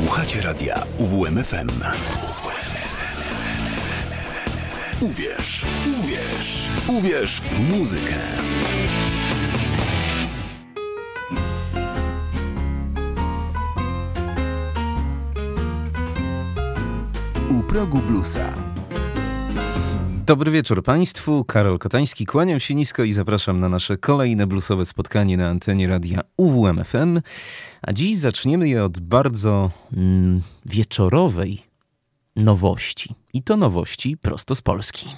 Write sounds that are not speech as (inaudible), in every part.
Słuchacie radia UWMFM. Uwierz, uwierz, uwierz w muzykę. U progu bluesa. Dobry wieczór Państwu, Karol Kotański, kłaniam się nisko i zapraszam na nasze kolejne bluesowe spotkanie na antenie radia UWMFM. A dziś zaczniemy je od bardzo mm, wieczorowej nowości. I to nowości prosto z Polski.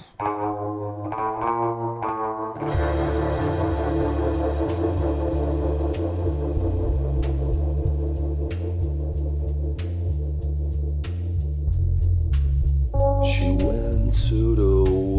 Went to the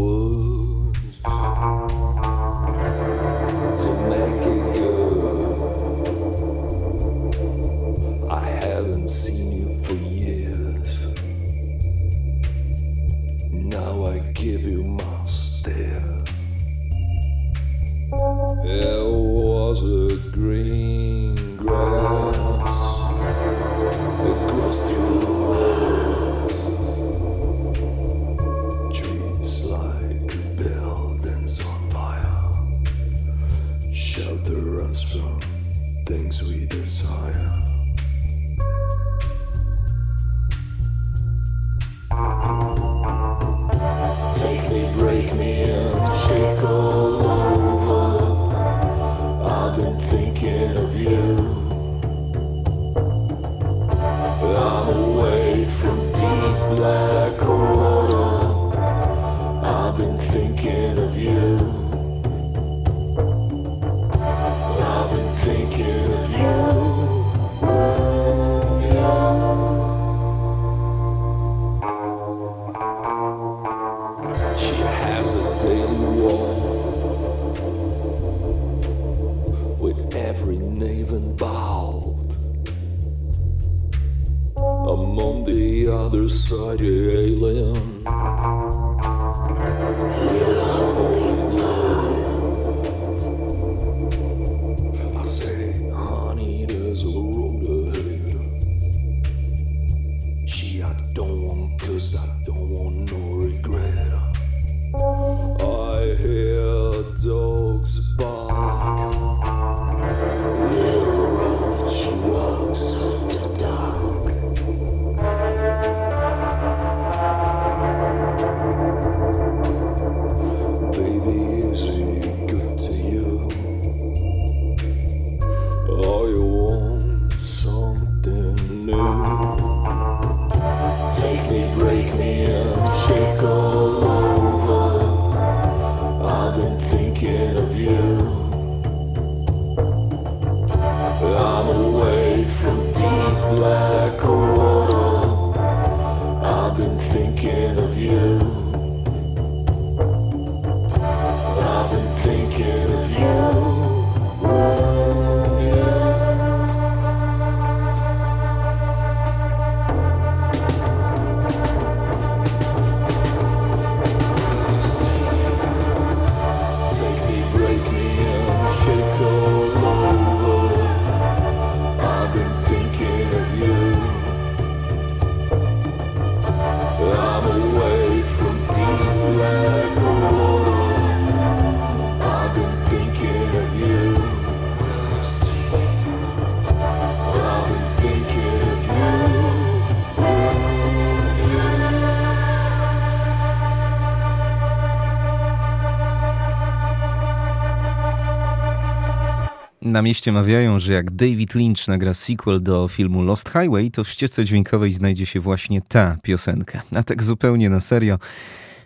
Na mieście mawiają, że jak David Lynch nagra sequel do filmu Lost Highway, to w ścieżce dźwiękowej znajdzie się właśnie ta piosenka. A tak zupełnie na serio,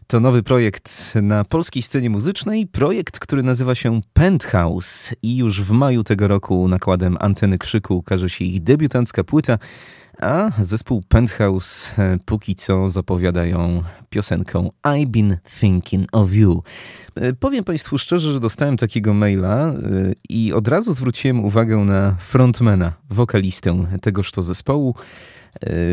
to nowy projekt na polskiej scenie muzycznej, projekt, który nazywa się Penthouse i już w maju tego roku nakładem Anteny Krzyku ukaże się ich debiutancka płyta, a zespół Penthouse e, póki co zapowiadają piosenką I've been thinking of you. E, Powiem Państwu szczerze, że dostałem takiego maila e, i od razu zwróciłem uwagę na frontmana, wokalistę tegoż to zespołu,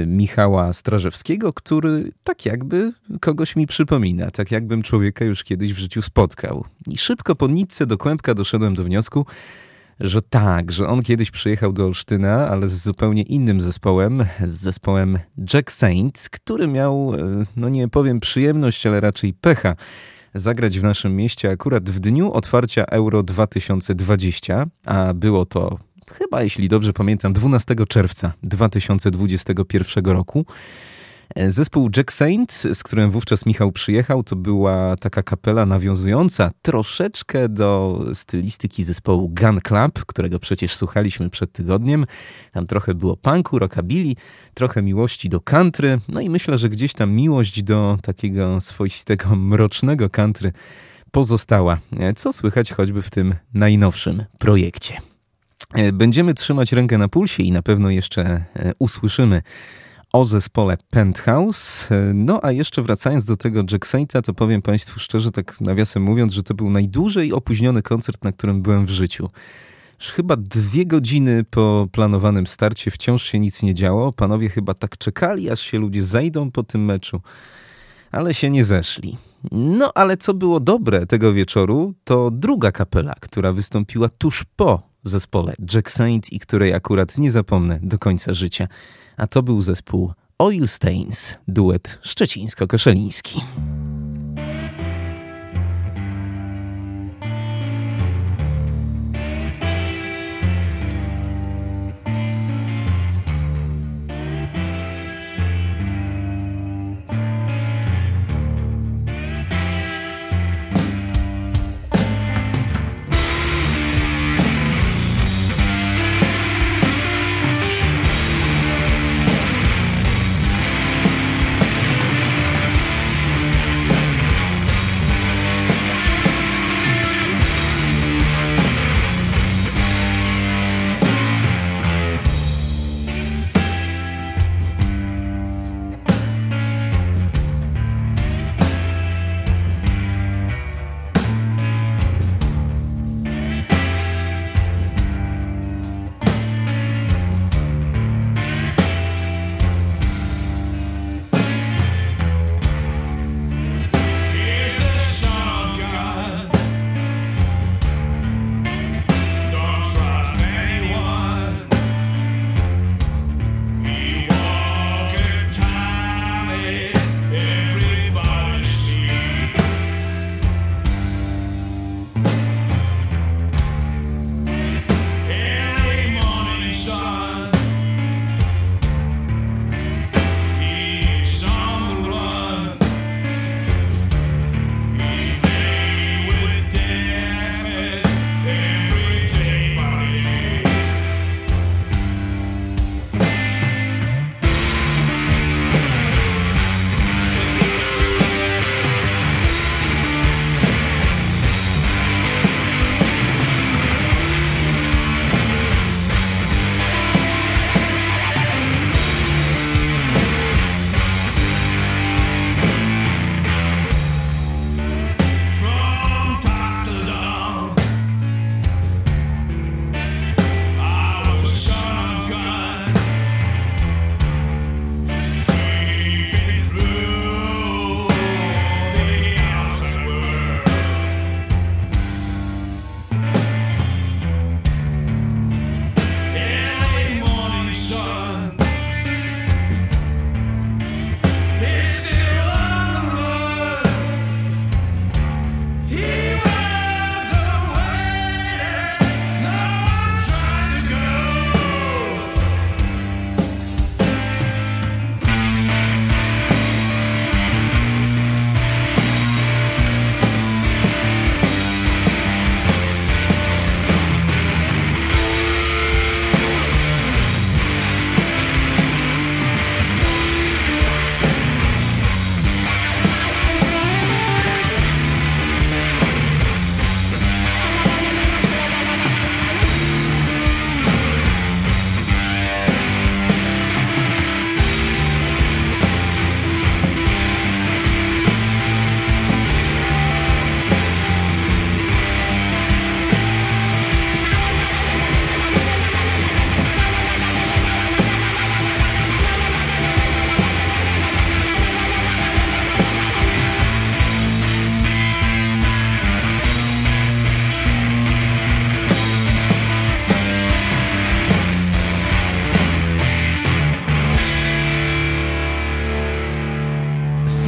Michała Strażewskiego, który tak jakby kogoś mi przypomina, tak jakbym człowieka już kiedyś w życiu spotkał. I szybko po nitce do kłębka doszedłem do wniosku, że tak, że on kiedyś przyjechał do Olsztyna, ale z zupełnie innym zespołem, z zespołem Jack Saint, który miał, e, no nie powiem przyjemność, ale raczej pecha zagrać w naszym mieście akurat w dniu otwarcia Euro 2020, a było to chyba, jeśli dobrze pamiętam, 12 czerwca 2021 roku. Zespół Jack Saint, z którym wówczas Michał przyjechał, to była taka kapela nawiązująca troszeczkę do stylistyki zespołu Gun Club, którego przecież słuchaliśmy przed tygodniem. Tam trochę było punku, rockabilly, trochę miłości do country, no i myślę, że gdzieś tam miłość do takiego swoistego, mrocznego country pozostała, co słychać choćby w tym najnowszym projekcie. Będziemy trzymać rękę na pulsie i na pewno jeszcze e, usłyszymy o zespole Penthouse. No a jeszcze wracając do tego Jack Sainta, to powiem Państwu szczerze, tak nawiasem mówiąc, że to był najdłużej opóźniony koncert, na którym byłem w życiu. Już chyba dwie godziny po planowanym starcie wciąż się nic nie działo. Panowie chyba tak czekali, aż się ludzie zejdą po tym meczu, ale się nie zeszli. No ale co było dobre tego wieczoru, to druga kapela, która wystąpiła tuż po zespole Jack Saint i której akurat nie zapomnę do końca życia a to był zespół Oil Stains, duet szczecińsko-koszeliński.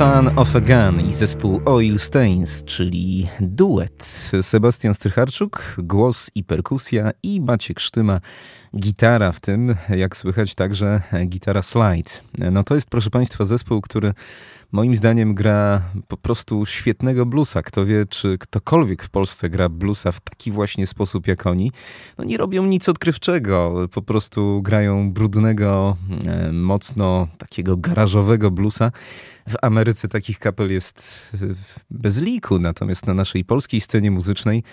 Son of a Gun i zespół Oil Stains, czyli duet. Sebastian Strycharczuk, głos i perkusja i Maciek Sztyma, gitara w tym, jak słychać także gitara slide. No to jest proszę Państwa zespół, który moim zdaniem gra po prostu świetnego bluesa. Kto wie, czy ktokolwiek w Polsce gra bluesa w taki właśnie sposób jak oni. No nie robią nic odkrywczego, po prostu grają brudnego, e, mocno takiego garażowego bluesa. W Ameryce takich kapel jest e, bez liku, natomiast na naszej polskiej scenie muzycznej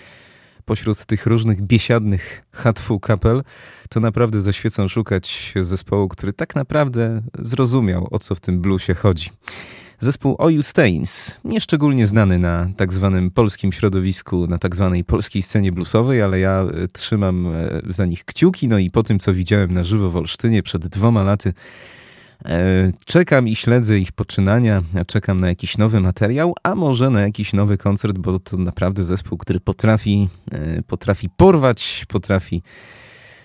pośród tych różnych biesiadnych hatfu kapel, to naprawdę zaświecą szukać zespołu, który tak naprawdę zrozumiał, o co w tym bluesie chodzi. Zespół Oil Stains, nieszczególnie znany na tak zwanym polskim środowisku, na tak zwanej polskiej scenie bluesowej, ale ja e, trzymam e, za nich kciuki, no i po tym, co widziałem na żywo w Olsztynie przed dwoma laty, e, Czekam i śledzę ich poczynania, czekam na jakiś nowy materiał, a może na jakiś nowy koncert, bo to naprawdę zespół, który potrafi, potrafi porwać, potrafi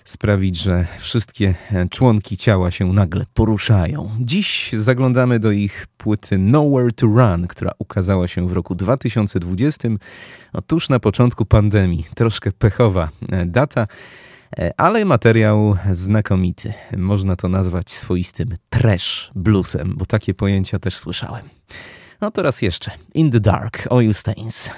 sprawić, że wszystkie członki ciała się nagle poruszają. Dziś zaglądamy do ich płyty Nowhere to Run, która ukazała się w roku 2020, no tuż na początku pandemii. Troszkę pechowa e, data, e, ale materiał znakomity. Można to nazwać swoistym trash bluesem, bo takie pojęcia też słyszałem. No teraz jeszcze In the Dark, Oil Stains.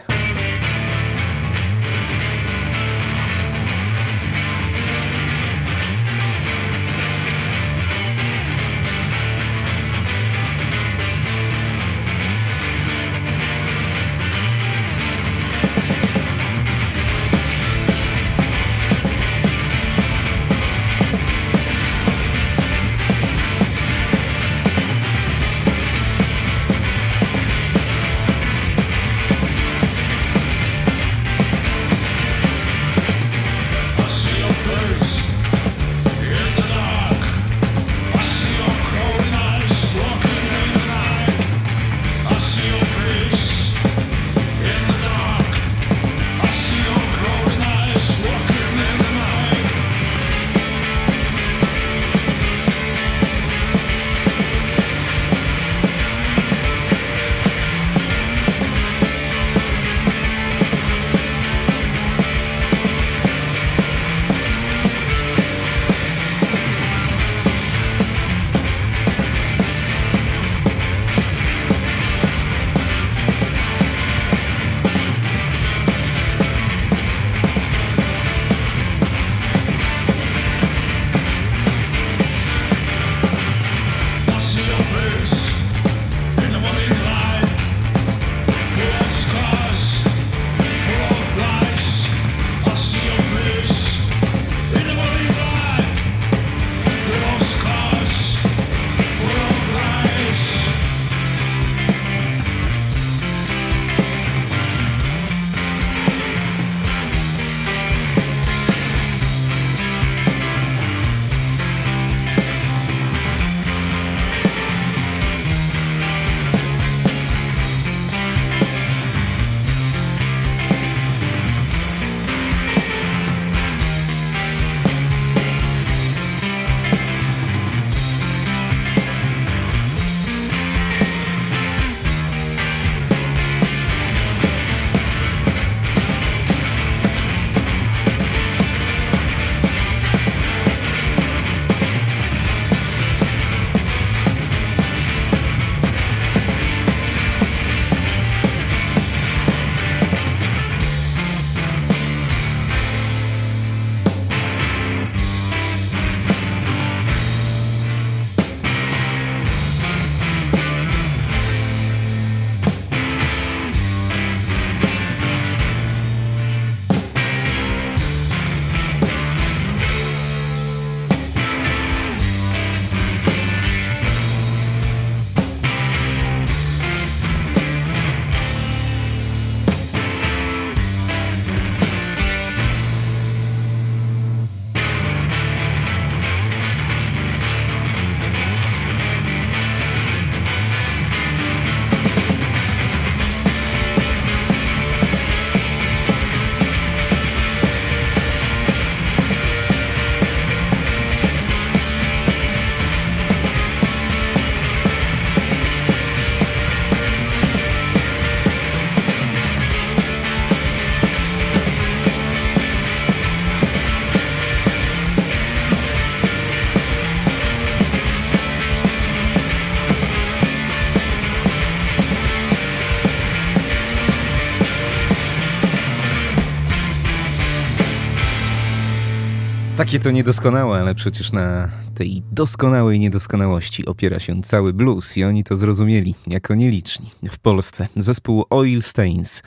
Takie to niedoskonałe, ale przecież na tej doskonałej niedoskonałości opiera się cały blues i oni to zrozumieli jako nieliczni. W Polsce zespół Oil Stains.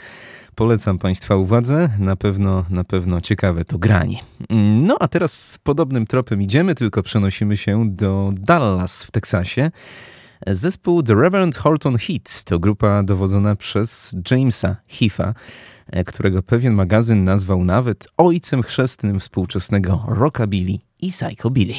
Polecam Państwa uwadze, na pewno, na pewno ciekawe to granie. No a teraz z podobnym tropem idziemy, tylko przenosimy się do Dallas w Teksasie. Zespół The Reverend Horton Heat to grupa dowodzona przez Jamesa Heath'a. E, którego pewien magazyn nazwał nawet ojcem chrzestnym współczesnego rockabilly i psychobilly.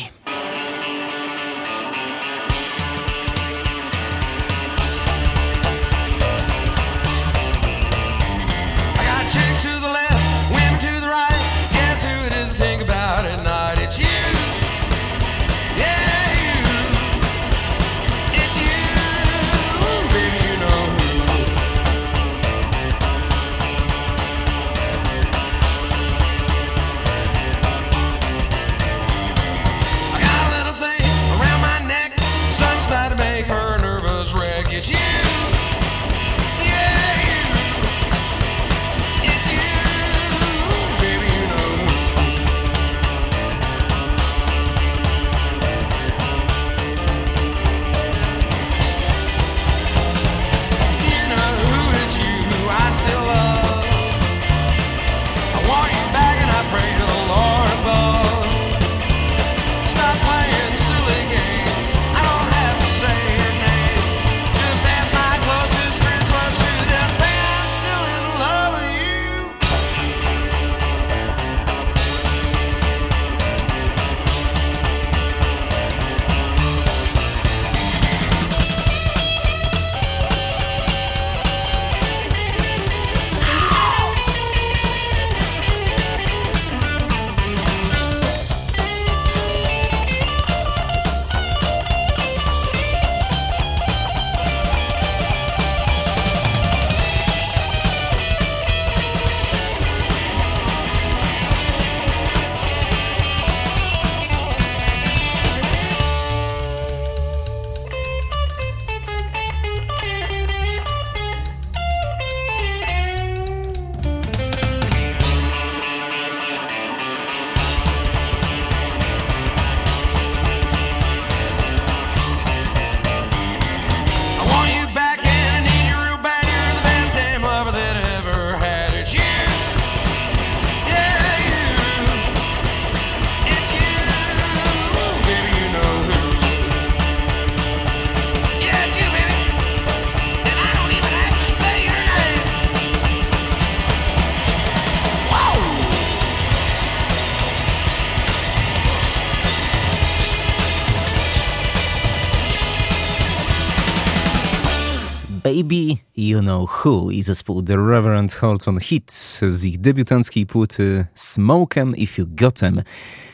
Who i zespół The Reverend Horton Hits z ich debiutanckiej płyty Smoke'em If You Gotem.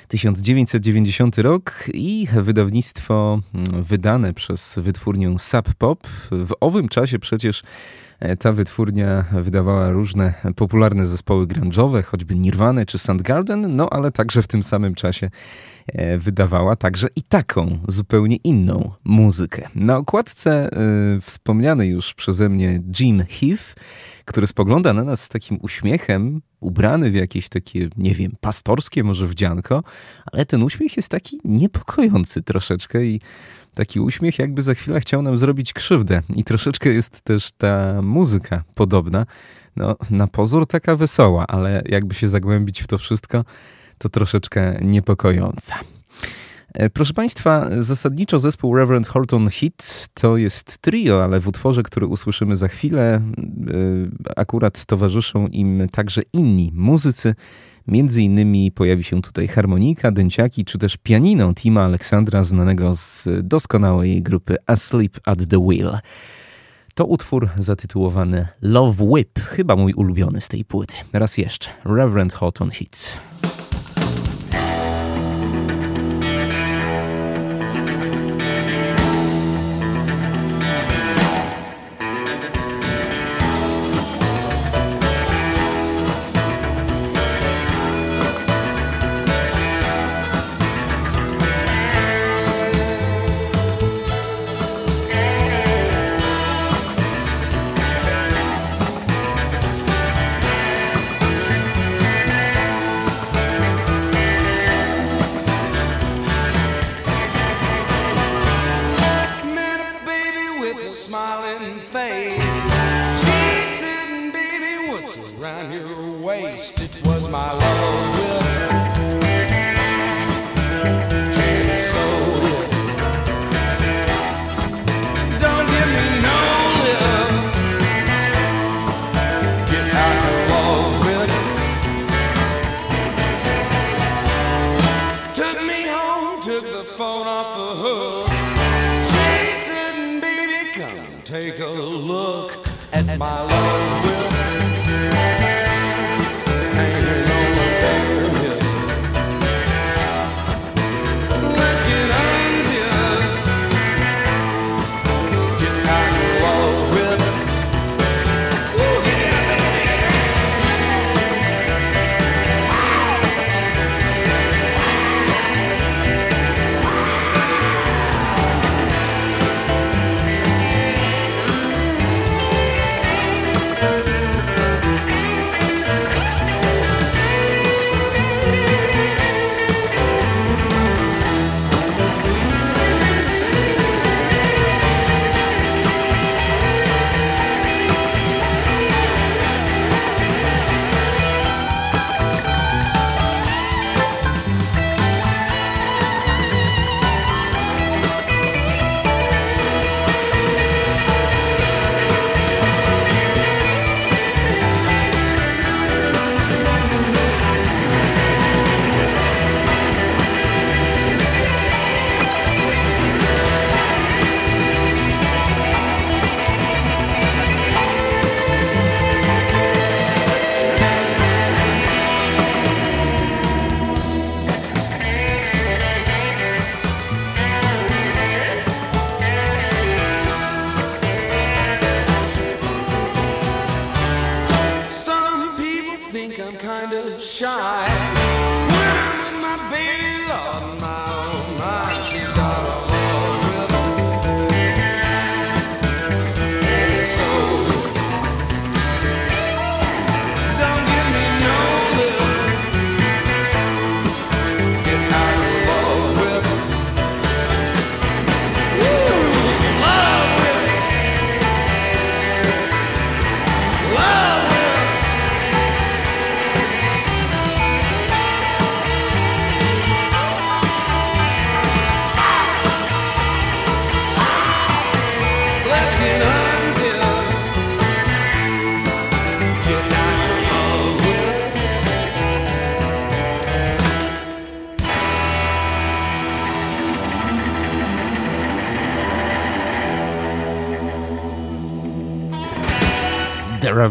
1990 rok i wydawnictwo mm, wydane przez wytwórnię Sub Pop. W owym czasie przecież e, ta wytwórnia wydawała różne popularne zespoły grunge'owe, choćby Nirvana czy Soundgarden, no ale także w tym samym czasie wydawała także i taką zupełnie inną muzykę. Na okładce y, wspomniany już przeze mnie Jim Heath, który spogląda na nas z takim uśmiechem, ubrany w jakieś takie, nie wiem, pastorskie może wdzianko, ale ten uśmiech jest taki niepokojący troszeczkę i taki uśmiech jakby za chwilę chciał nam zrobić krzywdę. I troszeczkę jest też ta muzyka podobna. No, na pozór taka wesoła, ale jakby się zagłębić w to wszystko, to troszeczkę niepokojąca. E, proszę Państwa, zasadniczo zespół Reverend Horton Hit to jest trio, ale w utworze, który usłyszymy za chwilę, e, akurat towarzyszą im także inni muzycy. Między innymi pojawi się tutaj harmonika, dęciaki, czy też pianino Tima Aleksandra, znanego z doskonałej grupy Asleep at the Wheel. To utwór zatytułowany Love Whip, chyba mój ulubiony z tej płyty. Raz jeszcze, Reverend Horton Hits. She said, baby, come take a look at my love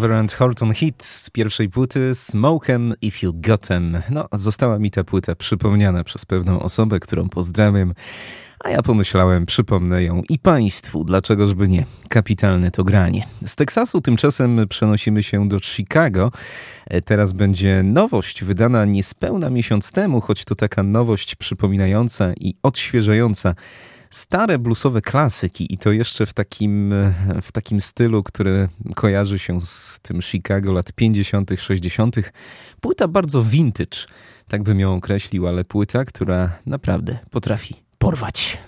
Reverend Horton Hit z pierwszej płyty Smokem If You Got 'em. No, została mi ta płyta przypomniana przez pewną osobę, którą pozdrawiam. A ja pomyślałem, przypomnę ją i Państwu, dlaczegożby nie. Kapitalne to granie. Z Teksasu tymczasem przenosimy się do Chicago. E, Teraz będzie nowość wydana niespełna miesiąc temu, choć to taka nowość przypominająca i odświeżająca stare bluesowe klasyki i to jeszcze w takim, w takim stylu, który kojarzy się z tym Chicago lat 50., 60. Płyta bardzo vintage, tak bym ją określił, ale płyta, która naprawdę potrafi porwać.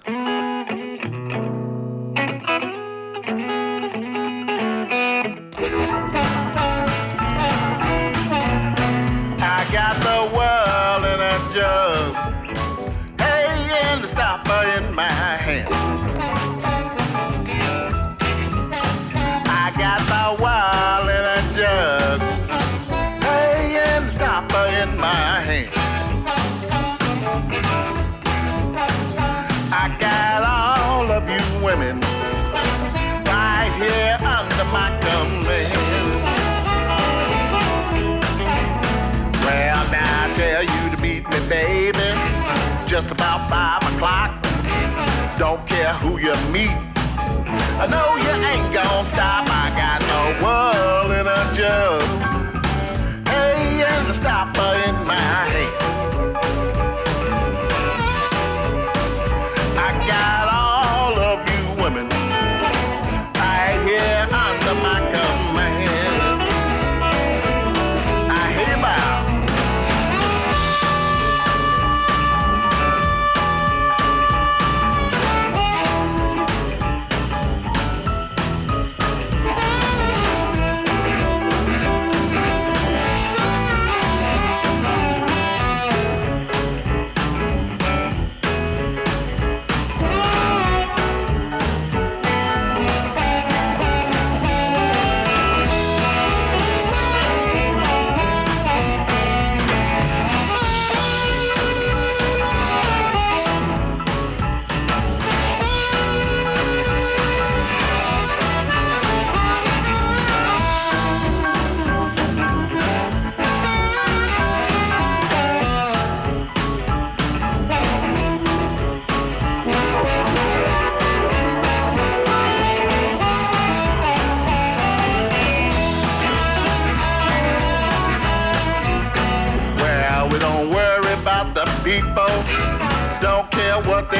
Just about five o'clock. Don't care who you meet. I know you ain't gonna stop. I got a world in a jug. Hey, and the stopper in my hand.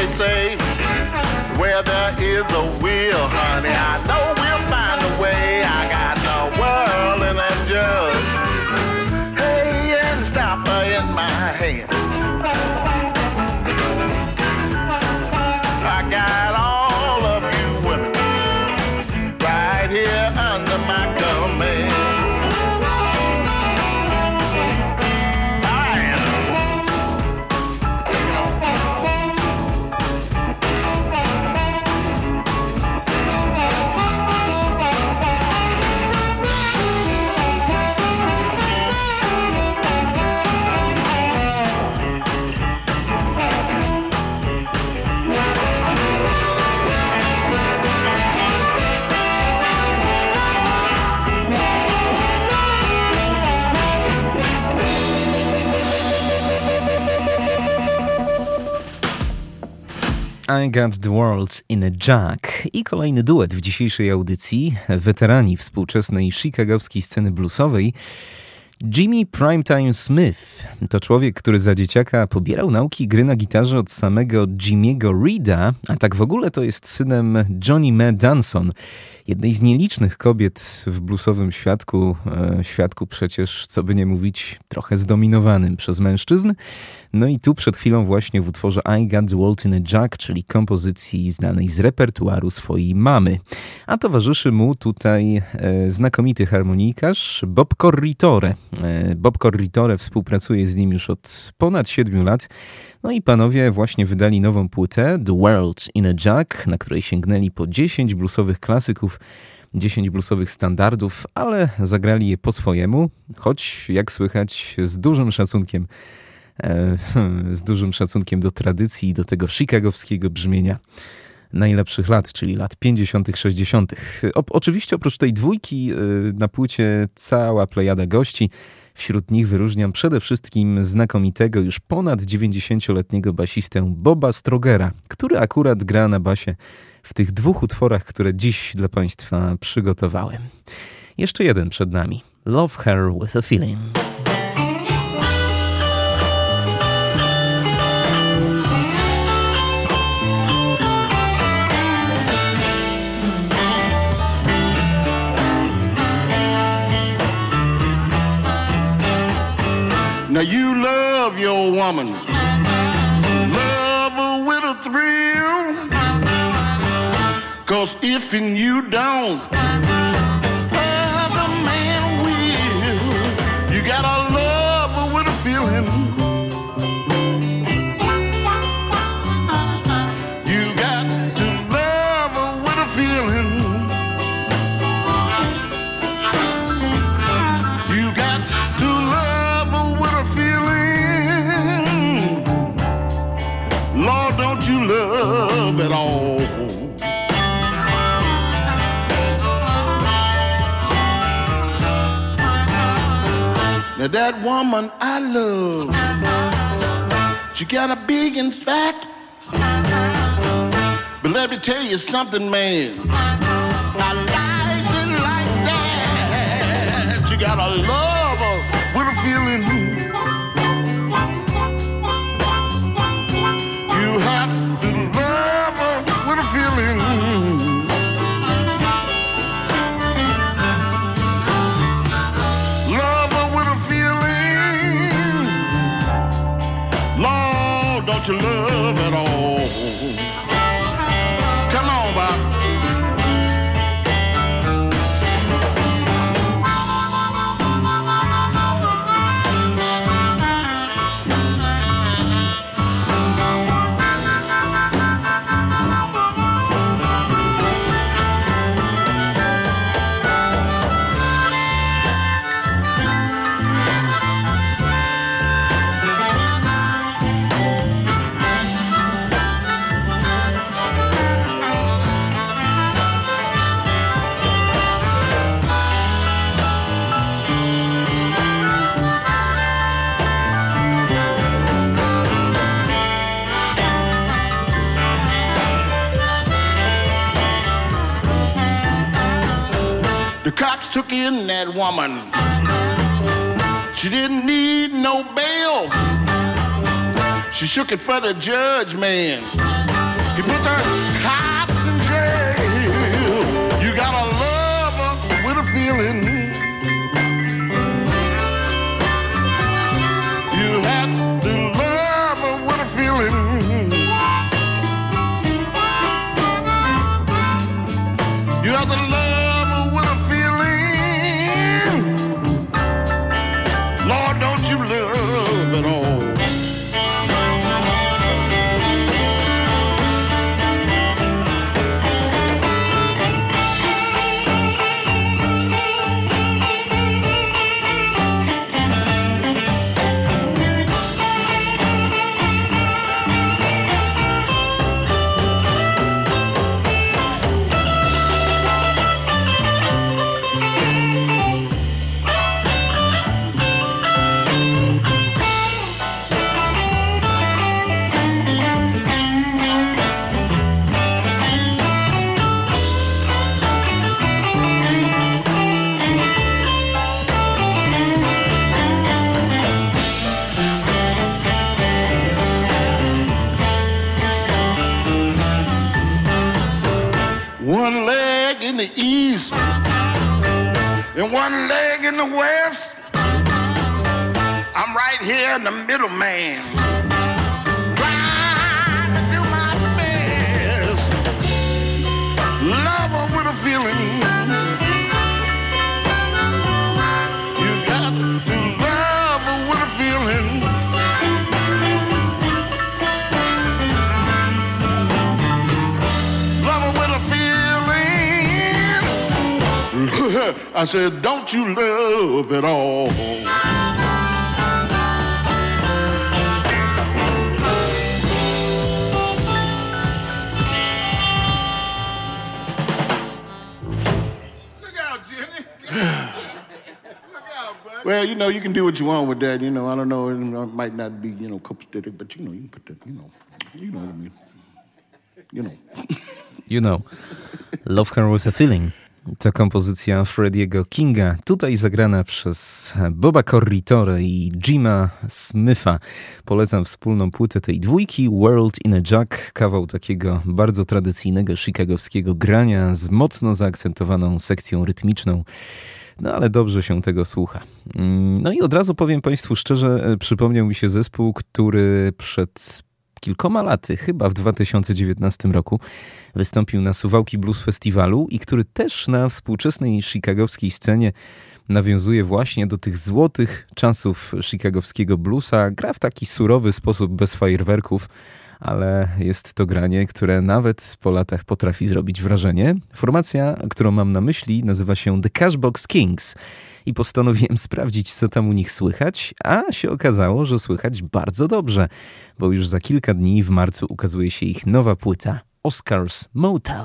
They say. Where there is a will, honey, I know I Got the World in a Jack i kolejny duet w dzisiejszej audycji, weterani współczesnej chicagowskiej sceny bluesowej. Jimmy Primetime Smith to człowiek, który za dzieciaka pobierał nauki gry na gitarze od samego Jimmy'ego Reeda, a tak w ogóle to jest synem Johnny Mae Danson, jednej z nielicznych kobiet w bluesowym świadku, e, świadku przecież, co by nie mówić, trochę zdominowanym przez mężczyzn. No i tu przed chwilą właśnie w utworze I Got the in a Jack, czyli kompozycji znanej z repertuaru swojej mamy. A towarzyszy mu tutaj e, znakomity harmonikarz Bob Corritore. E, Bob Corritore współpracuje z nim już od ponad 7 lat. No i panowie właśnie wydali nową płytę The World in a Jack, na której sięgnęli po 10 bluesowych klasyków 10 bluesowych standardów, ale zagrali je po swojemu, choć jak słychać z dużym szacunkiem e, (laughs) z dużym szacunkiem do tradycji i do tego chicagowskiego brzmienia najlepszych lat, czyli lat 50., 60. O, oczywiście oprócz tej dwójki e, na płycie cała plejada gości. Wśród nich wyróżniam przede wszystkim znakomitego już ponad 90-letniego basistę Boba Strogera, który akurat gra na basie w tych dwóch utworach, które dziś dla Państwa przygotowałem. Jeszcze jeden przed nami. Love Her With a Feeling. Now you love your woman, love her with a thrill. Cause if and you don't, other man will. You gotta love her with a feeling. Now that woman I love, she got a big and fat. But let me tell you something, man. I like it like that. You gotta love Lord, don't you love at all? Woman. She didn't need no bail. She shook it for the judge, man. In the west. I'm right here in the middle, man. Love her with a feeling. I said, don't you love it all? Look out, Jimmy. Look out, bud. Well, you know, you can do what you want with that. You know, I don't know, it might not be, you know, copacetic, but you know, you can put that, you know, you know what I mean. You know. You know, Love Her With a Feeling. To kompozycja Frediego Kinga, tutaj zagrana przez Boba Corritore i Jima Smitha. Polecam wspólną płytę tej dwójki, World in a Jack, kawał takiego bardzo tradycyjnego chicagowskiego grania z mocno zaakcentowaną sekcją rytmiczną. No ale dobrze się tego słucha. Mm, No i od razu powiem Państwu szczerze, e, przypomniał mi się zespół, który przed kilkoma laty, chyba w 2019 roku, wystąpił na Suwałki Blues Festiwalu i który też na współczesnej chicagowskiej scenie nawiązuje właśnie do tych złotych czasów chicagowskiego bluesa. Gra w taki surowy sposób, bez fajerwerków, ale jest to granie, które nawet po latach potrafi zrobić wrażenie. Formacja, którą mam na myśli, nazywa się The Cashbox Kings i postanowiłem sprawdzić, co tam u nich słychać, a się okazało, że słychać bardzo dobrze, bo już za kilka dni w marcu ukazuje się ich nowa płyta Oscars Motel.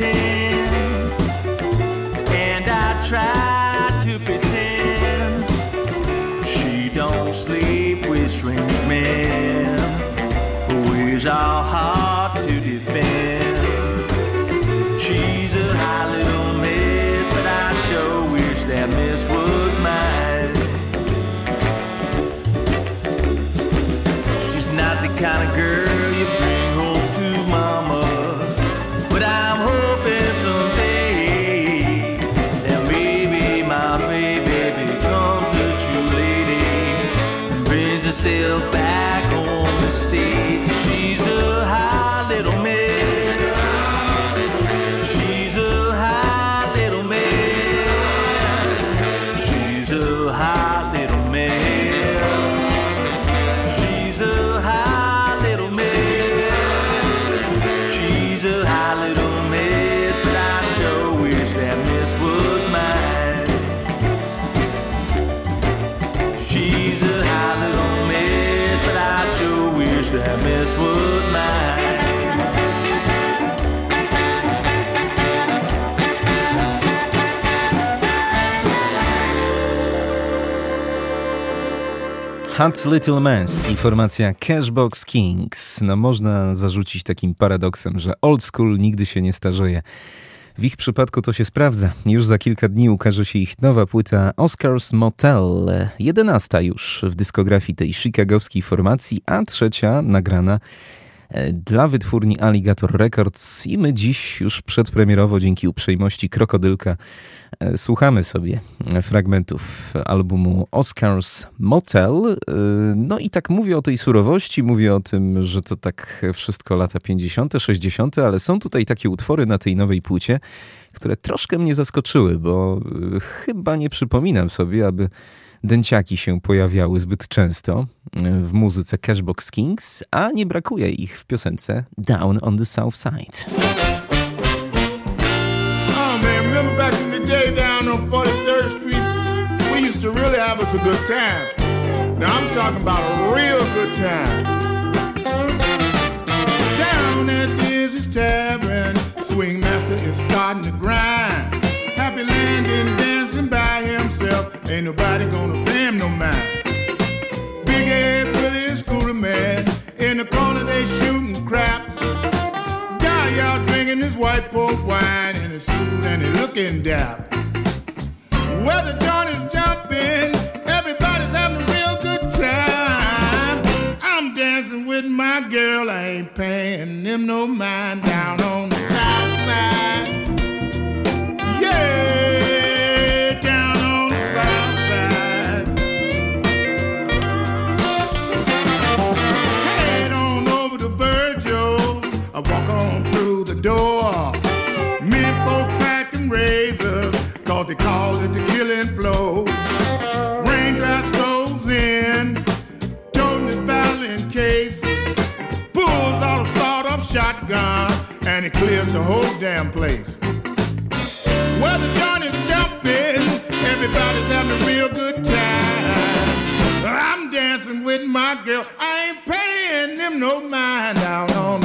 Pretend, and I try to pretend she don't sleep with strange men. Her ways are Hot Little Mess i formacja Cashbox Kings. No można zarzucić takim paradoksem, że old school nigdy się nie starzeje. W ich przypadku to się sprawdza. Już za kilka dni ukaże się ich nowa płyta Oscars Motel. Jedenasta już w dyskografii tej chicagowskiej formacji, a trzecia nagrana dla wytwórni Alligator Records i my dziś już przedpremierowo dzięki uprzejmości Krokodylka e, słuchamy sobie fragmentów albumu Oscars Motel. E, No i tak mówię o tej surowości, mówię o tym, że to tak wszystko lata 50., 60., ale są tutaj takie utwory na tej nowej płycie, które troszkę mnie zaskoczyły, bo e, chyba nie przypominam sobie, aby dęciaki się pojawiały zbyt często e, w muzyce Cashbox Kings, a nie brakuje ich w piosence Down on the South Side. Oh man, remember back in the day down on 43rd Street, we used to really have us a good time. Now I'm talking about a real good time. Down at Dizzy's Tavern, Swing Master is starting to grind. Ain't nobody gonna pay him no mind. Big Ed Willie and Scooter Man, in the corner they shooting craps. Guy out drinking his white port wine in his suit and he looking dap. Well, the joint is jumping, everybody's having a real good time. I'm dancing with my girl, I ain't paying them no mind down on the south side. Door. Men folks packing razors, cause they call it the killing flow. Raindrops goes in, toting his battling case. Pulls out a sawed off shotgun, and he clears the whole damn place. Well, the joint is jumping, everybody's having a real good time. I'm dancing with my girl, I ain't paying them no mind down on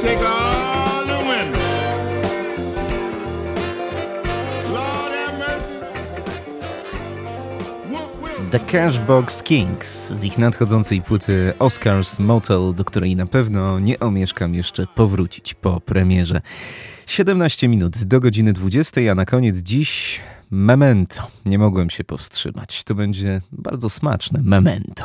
take all the women. Lord have mercy. Wolf Wilson. The Cashbox Kings z ich nadchodzącej płyty Oscars Motel, do której na pewno nie omieszkam jeszcze powrócić po premierze. 17 minut do godziny 20, a na koniec dziś Memento. Nie mogłem się powstrzymać. To będzie bardzo smaczne Memento.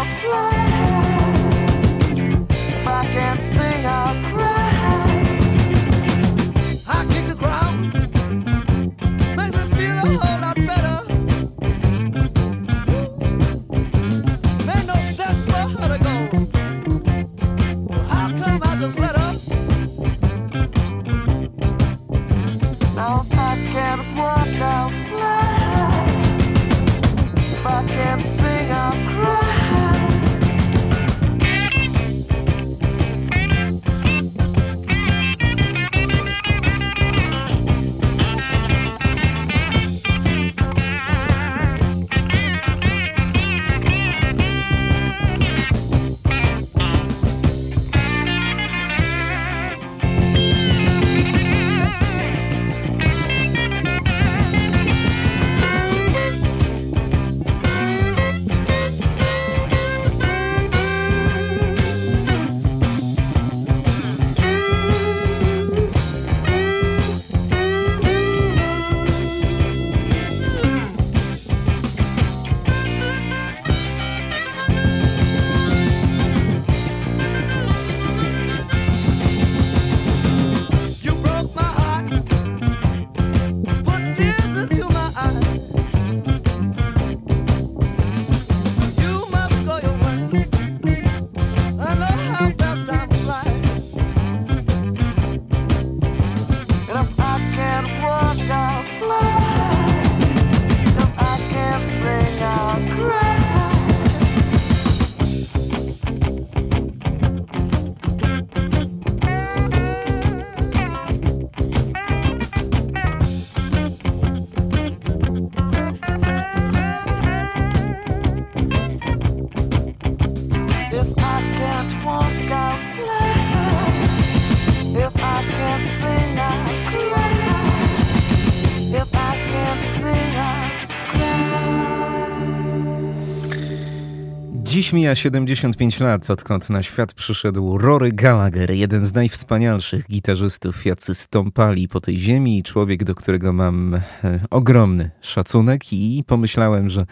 Mija 75 lat, odkąd na świat przyszedł Rory Gallagher, jeden z najwspanialszych gitarzystów, jacy stąpali po tej ziemi człowiek, do którego mam e, ogromny szacunek. I pomyślałem, że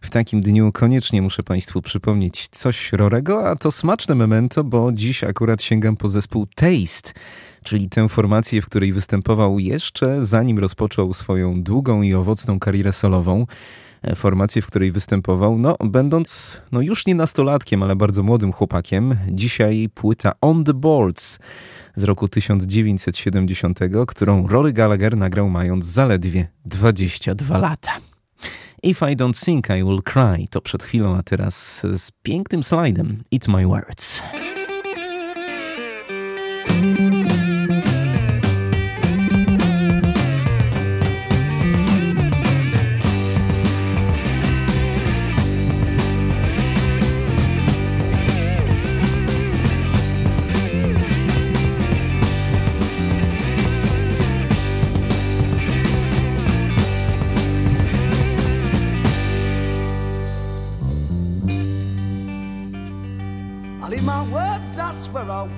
w takim dniu koniecznie muszę Państwu przypomnieć coś Rorego, a to smaczne memento, bo dziś akurat sięgam po zespół Taste, czyli tę formację, w której występował jeszcze zanim rozpoczął swoją długą i owocną karierę solową formację, w której występował, no będąc no już nie nastolatkiem, ale bardzo młodym chłopakiem. Dzisiaj płyta On The Boards z roku 1970, którą Rory Gallagher nagrał mając zaledwie 22 lata. If I Don't Think I Will Cry to przed chwilą, a teraz z pięknym slajdem Eat My Words.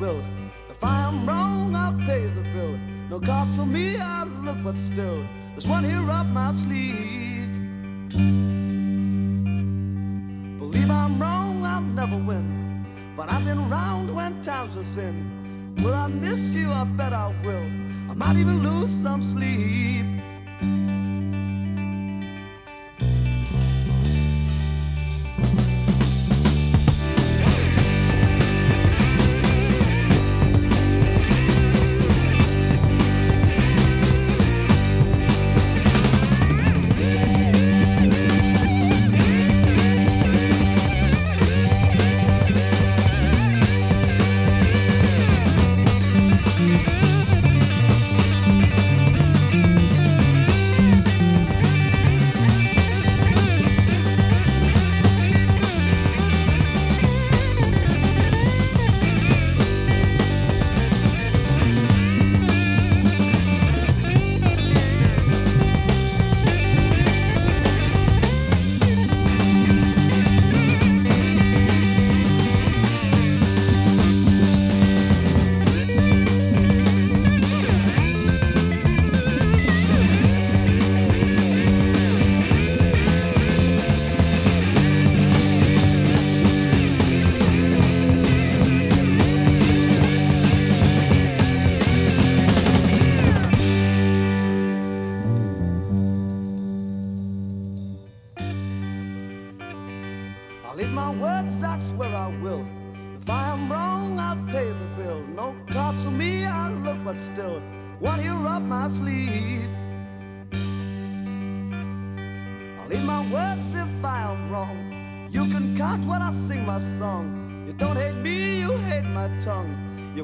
Will. If I'm wrong, I'll pay the bill. No cards for me, I look, but still, there's one here up my sleeve. Believe I'm wrong, I'll never win. But I've been round when times were thin. Will I miss you? I bet I will. I might even lose some sleep.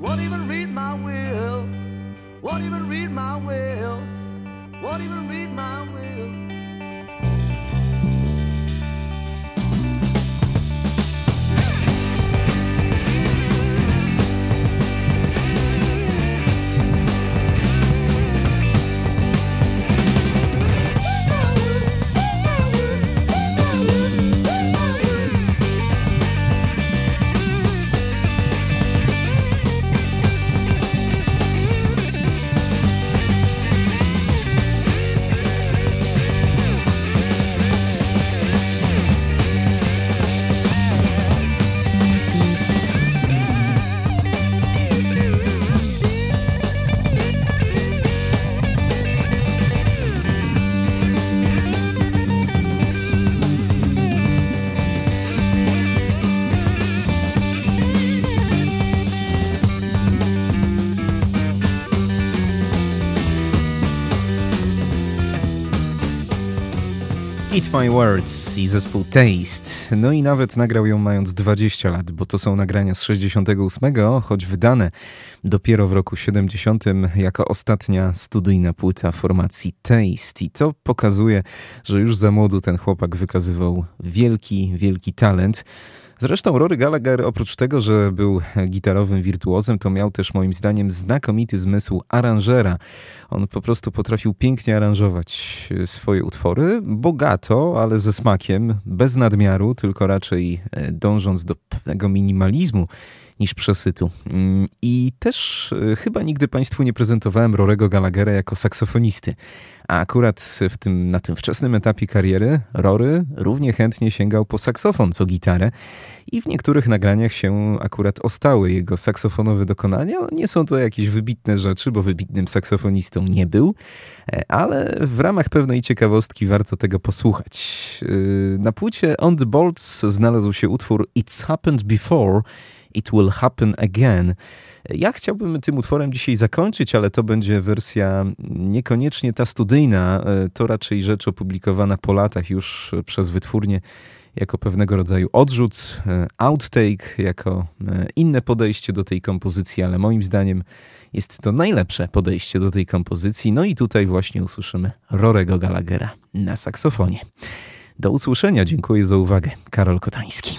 Won't even read my will. Won't even read my will. Won't even read my Eat My Words i zespół Taste. No i nawet nagrał ją mając 20 lat, bo to są nagrania z 68, choć wydane dopiero w roku 70 jako ostatnia studyjna płyta formacji Taste. I to pokazuje, że już za młodu ten chłopak wykazywał wielki, wielki talent. Zresztą Rory Gallagher oprócz tego, że był gitarowym wirtuozem, to miał też moim zdaniem znakomity zmysł aranżera. On po prostu potrafił pięknie aranżować swoje utwory, bogato, ale ze smakiem, bez nadmiaru, tylko raczej e, dążąc do pewnego minimalizmu niż przesytu. Mm, I też e, chyba nigdy Państwu nie prezentowałem Rorego Gallaghera jako saksofonisty. A akurat w tym, na tym wczesnym etapie kariery Rory równie chętnie sięgał po saksofon co gitarę i w niektórych nagraniach się akurat ostały jego saksofonowe dokonania. Nie są to jakieś wybitne rzeczy, bo wybitnym saksofonistą nie był, e, ale w ramach pewnej ciekawostki warto tego posłuchać. E, Na płycie On the Bolts znalazł się utwór It's Happened Before, It Will Happen Again. Ja chciałbym tym utworem dzisiaj zakończyć, ale to będzie wersja niekoniecznie ta studyjna, e, to raczej rzecz opublikowana po latach już przez wytwórnię jako pewnego rodzaju odrzut, e, outtake, jako e, inne podejście do tej kompozycji, ale moim zdaniem jest to najlepsze podejście do tej kompozycji. No i tutaj właśnie usłyszymy Rorego Gallaghera na saksofonie. Do usłyszenia, dziękuję za uwagę. Karol Kotański.